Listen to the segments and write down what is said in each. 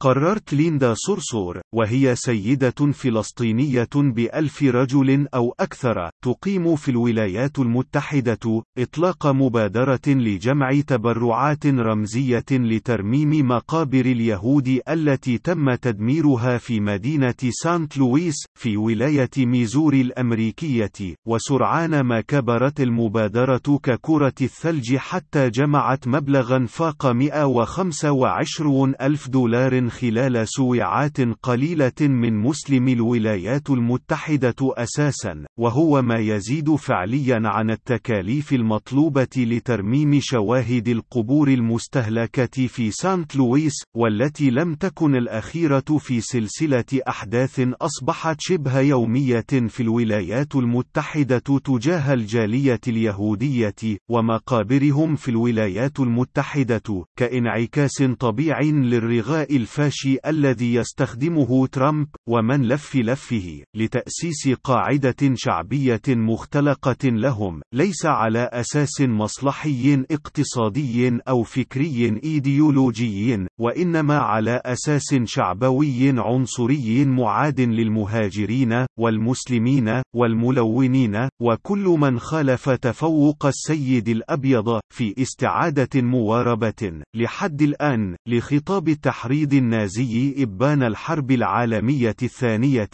قررت ليندا صرصور وهي سيدة فلسطينية بألف رجل أو أكثر تقيم في الولايات المتحدة إطلاق مبادرة لجمع تبرعات رمزية لترميم مقابر اليهود التي تم تدميرها في مدينة سانت لويس في ولاية ميزوري الأمريكية وسرعان ما كبرت المبادرة ككرة الثلج حتى جمعت مبلغا فاق 125 ألف دولار خلال سويعات قليلة من مسلم الولايات المتحدة أساسا، وهو ما يزيد فعليا عن التكاليف المطلوبة لترميم شواهد القبور المستهلكة في سانت لويس، والتي لم تكن الأخيرة في سلسلة أحداث أصبحت شبه يومية في الولايات المتحدة تجاه الجالية اليهودية، ومقابرهم في الولايات المتحدة، كانعكاس طبيعي للرغاء الفا الفاشي الذي يستخدمه ترامب ومن لف لفه لتأسيس قاعدة شعبية مختلقة لهم ليس على أساس مصلحي اقتصادي أو فكري إيديولوجي وإنما على أساس شعبوي عنصري معاد للمهاجرين والمسلمين والملونين وكل من خالف تفوق السيد الأبيض في استعادة مواربة لحد الآن لخطاب التحريض النازي إبان الحرب العالمية الثانية.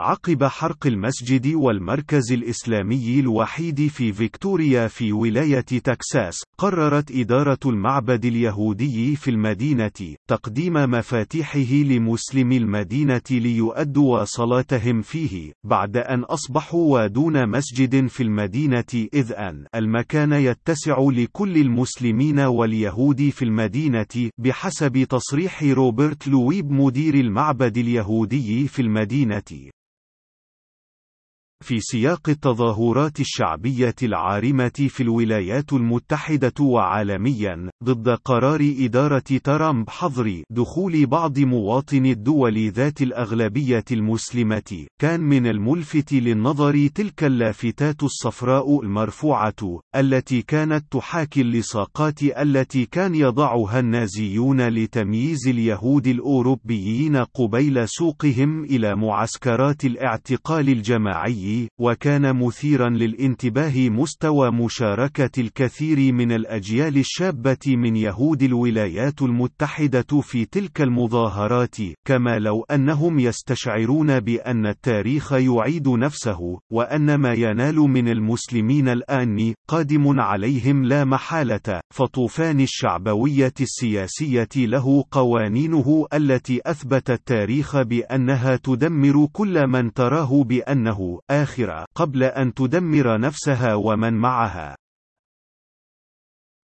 عقب حرق المسجد والمركز الإسلامي الوحيد في فيكتوريا في ولاية تكساس، قررت إدارة المعبد اليهودي في المدينة تقديم مفاتيحه لمسلمي المدينة ليؤدوا صلاتهم فيه، بعد أن أصبحوا ودون مسجد في المدينة إذ أن المكان يتسع لكل المسلمين واليهود في المدينة، بحسب تصريح روبرت لويب مدير المعبد اليهودي في المدينة. في سياق التظاهرات الشعبية العارمة في الولايات المتحدة وعالميا ضد قرار إدارة ترامب حظر دخول بعض مواطني الدول ذات الأغلبية المسلمة. كان من الملفت للنظر تلك اللافتات الصفراء المرفوعة التي كانت تحاكي اللصاقات التي كان يضعها النازيون لتمييز اليهود الأوروبيين قبيل سوقهم إلى معسكرات الاعتقال الجماعي. وكان مثيرا للانتباه مستوى مشاركة الكثير من الأجيال الشابة من يهود الولايات المتحدة في تلك المظاهرات، كما لو أنهم يستشعرون بأن التاريخ يعيد نفسه، وأن ما ينال من المسلمين الآن قادم عليهم لا محالة، فطوفان الشعبوية السياسية له قوانينه التي أثبت التاريخ بأنها تدمر كل من تراه بأنه الآخرة قبل أن تدمر نفسها ومن معها.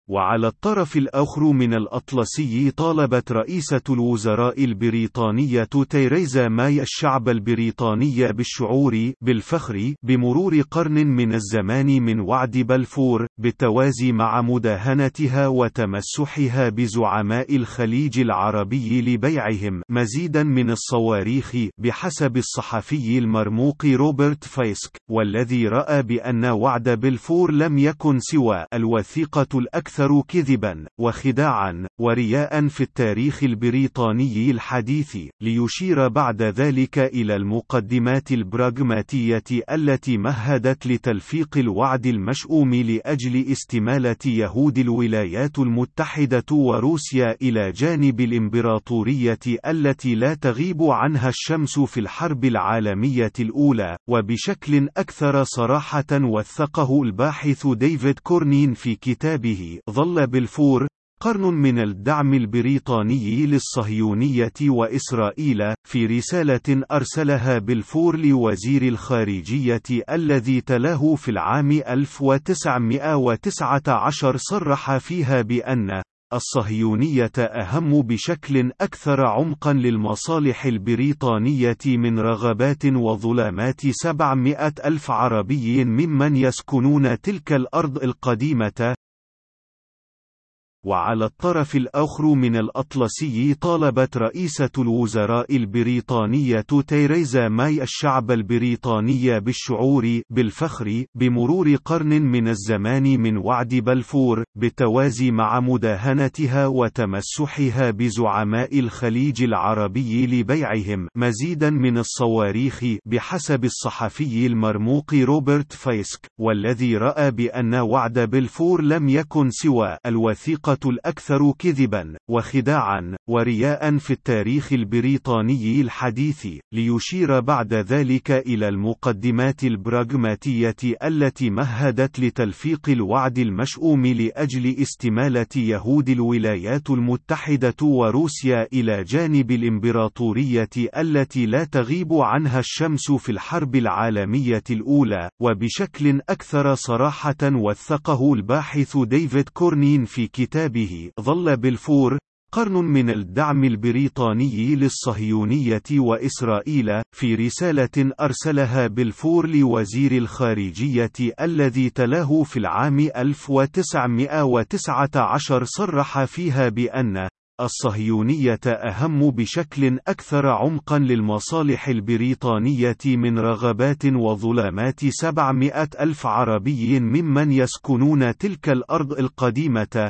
وعلى الطرف الآخر من الأطلسي طالبت رئيسة الوزراء البريطانية تيريزا ماي الشعب البريطاني بالشعور بالفخر بمرور قرن من الزمان من وعد بلفور بالتوازي مع مداهنتها وتمسحها بزعماء الخليج العربي لبيعهم مزيدا من الصواريخ بحسب الصحفي المرموق روبرت فيسك والذي رأى بأن وعد بلفور لم يكن سوى الوثيقة الأكثر الأكثر كذبا وخداعا ورياء في التاريخ البريطاني الحديث ليشير بعد ذلك إلى المقدمات البراغماتية التي مهدت لتلفيق الوعد المشؤوم لأجل استمالة يهود الولايات المتحدة وروسيا إلى جانب الإمبراطورية التي لا تغيب عنها الشمس في الحرب العالمية الأولى وبشكل أكثر صراحة وثقه الباحث ديفيد كورنين في كتابه ظل بلفور قرن من الدعم البريطاني للصهيونية وإسرائيل في رسالة أرسلها بلفور لوزير الخارجية الذي تلاه في العام 1919 صرح فيها بأن الصهيونية أهم بشكل أكثر عمقا للمصالح البريطانية من رغبات وظلامات 700 ألف عربي ممن يسكنون تلك الأرض القديمة وعلى الطرف الآخر من الأطلسي طالبت رئيسة الوزراء البريطانية تيريزا ماي الشعب البريطاني بالشعور بالفخر بمرور قرن من الزمان من وعد بلفور بالتوازي مع مداهنتها وتمسحها بزعماء الخليج العربي لبيعهم مزيدا من الصواريخ بحسب الصحفي المرموق روبرت فيسك والذي رأى بأن وعد بلفور لم يكن سوى الوثيقة الأكثر كذبا وخداعا ورياء في التاريخ البريطاني الحديث ليشير بعد ذلك إلى المقدمات البراغماتية التي مهدت لتلفيق الوعد المشؤوم لأجل استمالة يهود الولايات المتحدة وروسيا إلى جانب الإمبراطورية التي لا تغيب عنها الشمس في الحرب العالمية الأولى وبشكل أكثر صراحة وثقه الباحث ديفيد كورنين في كتابه ظل بلفور قرن من الدعم البريطاني للصهيونية وإسرائيل في رسالة أرسلها بلفور لوزير الخارجية الذي تلاه في العام 1919 صرح فيها بأن الصهيونية أهم بشكل أكثر عمقا للمصالح البريطانية من رغبات وظلامات سبعمائة ألف عربي ممن يسكنون تلك الأرض القديمة.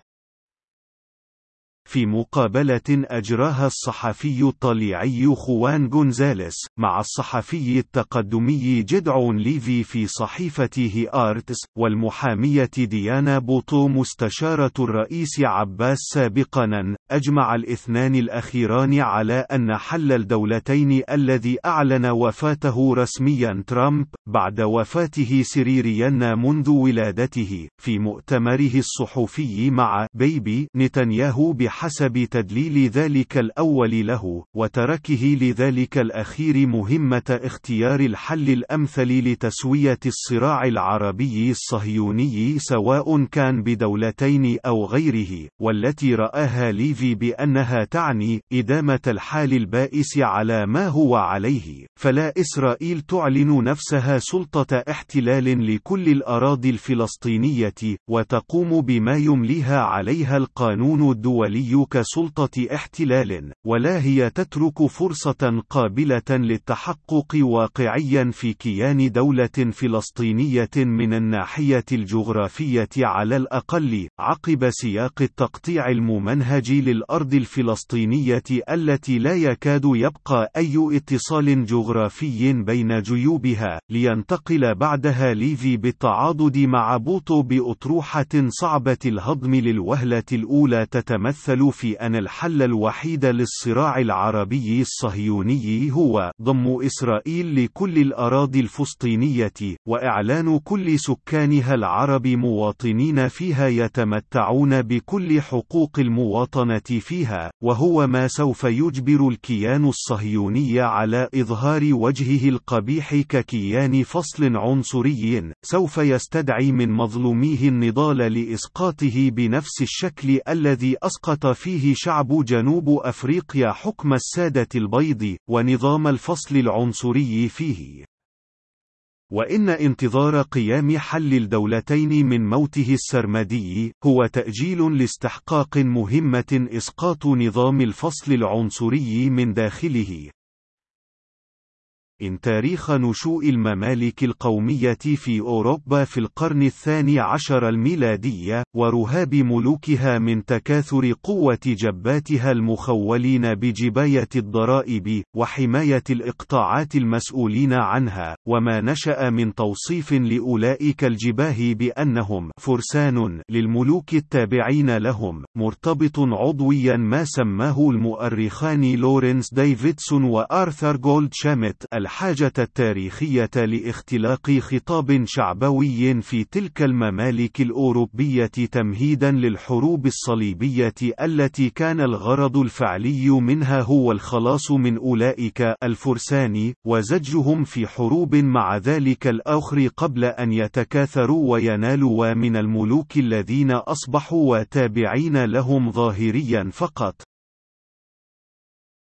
في مقابلة أجراها الصحفي الطليعي خوان جونزاليس مع الصحفي التقدمي جدعون ليفي في صحيفته هآرتس والمحامية ديانا بوطو مستشارة الرئيس عباس سابقا. أجمع الاثنان الأخيران على أن حل الدولتين الذي أعلن وفاته رسميا ترامب بعد وفاته سريريا منذ ولادته في مؤتمره الصحفي مع بيبي نتنياهو بحسب تدليل ذلك الأول له وتركه لذلك الأخير مهمة اختيار الحل الأمثل لتسوية الصراع العربي الصهيوني سواء كان بدولتين أو غيره والتي رآها ليفي بأنها تعني إدامة الحال البائس على ما هو عليه. فلا إسرائيل تعلن نفسها سلطة احتلال لكل الأراضي الفلسطينية وتقوم بما يمليها عليها القانون الدولي كسلطة احتلال. ولا هي تترك فرصة قابلة للتحقق واقعيا في كيان دولة فلسطينية من الناحية الجغرافية على الأقل عقب سياق التقطيع الممنهج للأرض الفلسطينية التي لا يكاد يبقى أي اتصال جغرافي بين جيوبها لينتقل بعدها ليفي بالتعاضد مع بوطو بأطروحة صعبة الهضم للوهلة الأولى تتمثل في أن الحل الوحيد للصراع العربي الصهيوني هو ضم إسرائيل لكل الأراضي الفلسطينية وإعلان كل سكانها العرب مواطنين فيها يتمتعون بكل حقوق المواطنة فيها وهو ما سوف يجبر الكيان الصهيوني على إظهار وجهه القبيح ككيان فصل عنصري سوف يستدعي من مظلوميه النضال لإسقاطه بنفس الشكل الذي أسقط فيه شعب جنوب أفريقيا حكم السادة البيض ونظام الفصل العنصري فيه. وإن انتظار قيام حل الدولتين من موته السرمدي هو تأجيل لاستحقاق مهمة إسقاط نظام الفصل العنصري من داخله. إن تاريخ نشوء الممالك القومية في أوروبا في القرن الثاني عشر الميلادي ورهاب ملوكها من تكاثر قوة جباتها المخولين بجباية الضرائب وحماية الإقطاعات المسؤولين عنها وما نشأ من توصيف لأولئك الجباه بأنهم فرسان للملوك التابعين لهم مرتبط عضويا ما سماه المؤرخان لورنس ديفيدسون وآرثر جولد شامت الحاجة التاريخية لاختلاق خطاب شعبوي في تلك الممالك الأوروبية تمهيدا للحروب الصليبية التي كان الغرض الفعلي منها هو الخلاص من أولئك الفرسان وزجهم في حروب مع ذلك الآخر قبل أن يتكاثروا وينالوا من الملوك الذين أصبحوا تابعين لهم ظاهريا فقط.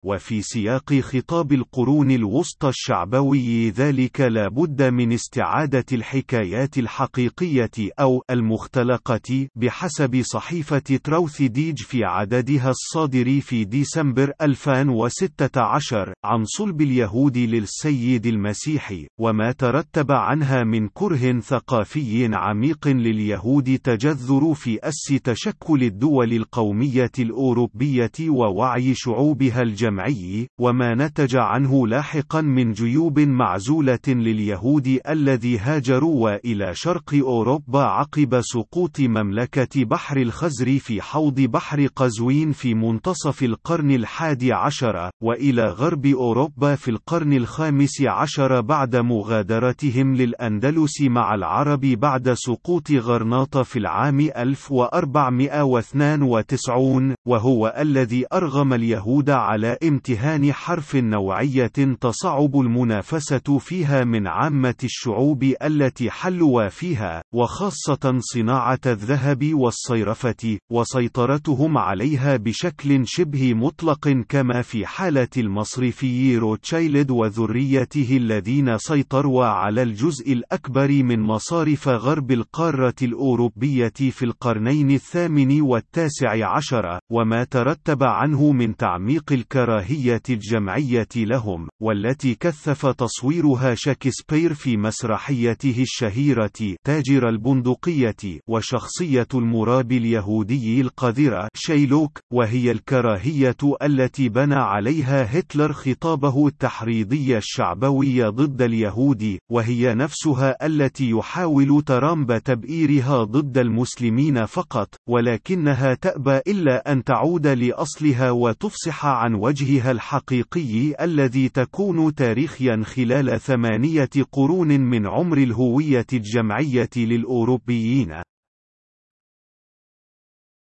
وفي سياق خطاب القرون الوسطى الشعبوي ذلك لا بد من استعادة الحكايات الحقيقية أو المختلقة بحسب صحيفة تروث ديج في عددها الصادر في ديسمبر 2016 عن صلب اليهود للسيد المسيح وما ترتب عنها من كره ثقافي عميق لليهود تجذر في أس تشكل الدول القومية الأوروبية ووعي شعوبها الجمعي وما نتج عنه لاحقا من جيوب معزولة لليهود الذي هاجروا إلى شرق أوروبا عقب سقوط مملكة بحر الخزر في حوض بحر قزوين في منتصف القرن الحادي عشر وإلى غرب أوروبا في القرن الخامس عشر بعد مغادرتهم للأندلس مع العرب بعد سقوط غرناطة في العام 1492 وهو الذي أرغم اليهود على امتهان حرف نوعية تصعب المنافسة فيها من عامة الشعوب التي حلوا فيها وخاصة صناعة الذهب والصيرفة وسيطرتهم عليها بشكل شبه مطلق كما في حالة المصرفي روتشايلد وذريته الذين سيطروا على الجزء الأكبر من مصارف غرب القارة الأوروبية في القرنين الثامن والتاسع عشر وما ترتب عنه من تعميق الكراهية الجمعية لهم والتي كثف تصويرها شكسبير في مسرحيته الشهيرة تاجر البندقية وشخصية المراب اليهودي القذرة شيلوك وهي الكراهية التي بنى عليها هتلر خطابه التحريضي الشعبوي ضد اليهود وهي نفسها التي يحاول ترامب تبئيرها ضد المسلمين فقط ولكنها تأبى إلا أن تعود لأصلها وتفصح عن وجهها الحقيقي الذي تكون تاريخيا خلال ثمانية قرون من عمر الهوية الجمعية للأوروبيين.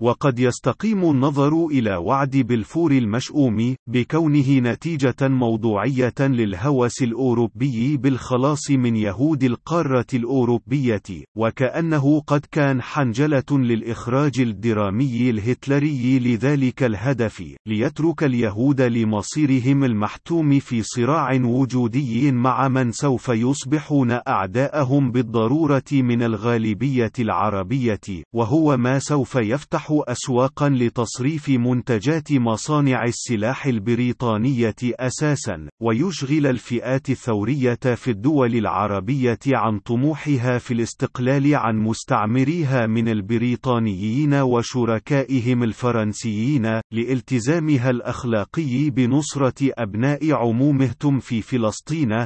وقد يستقيم النظر إلى وعد بلفور المشؤوم بكونه نتيجة موضوعية للهوس الأوروبي بالخلاص من يهود القارة الأوروبية وكأنه قد كان حنجلة للإخراج الدرامي الهتلري لذلك الهدف ليترك اليهود لمصيرهم المحتوم في صراع وجودي مع من سوف يصبحون أعداءهم بالضرورة من الغالبية العربية وهو ما سوف يفتح أسواقا لتصريف منتجات مصانع السلاح البريطانية أساسا، ويشغل الفئات الثورية في الدول العربية عن طموحها في الاستقلال عن مستعمريها من البريطانيين وشركائهم الفرنسيين، لالتزامها الأخلاقي بنصرة أبناء عمومهم في فلسطين،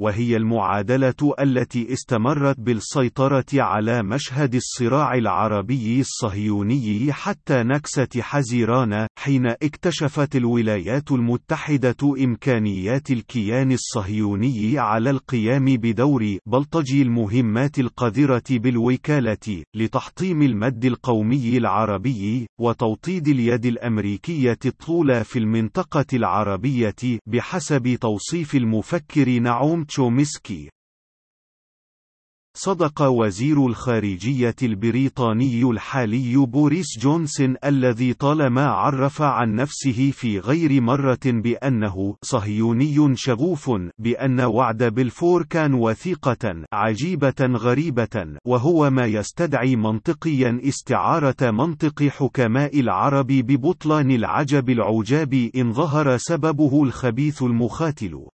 وهي المعادلة التي استمرت بالسيطرة على مشهد الصراع العربي الصهيوني حتى نكسة حزيران، حين اكتشفت الولايات المتحدة إمكانيات الكيان الصهيوني على القيام بدور بلطجي المهمات القذرة بالوكالة، لتحطيم المد القومي العربي، وتوطيد اليد الأمريكية الطولى في المنطقة العربية، بحسب توصيف المفكر نعوم تشومسكي. صدق وزير الخارجية البريطاني الحالي بوريس جونسون الذي طالما عرف عن نفسه في غير مرة بأنه صهيوني شغوف بأن وعد بلفور كان وثيقة عجيبة غريبة وهو ما يستدعي منطقيا استعارة منطق حكماء العرب ببطلان العجب العجاب إن ظهر سببه الخبيث المخاتل.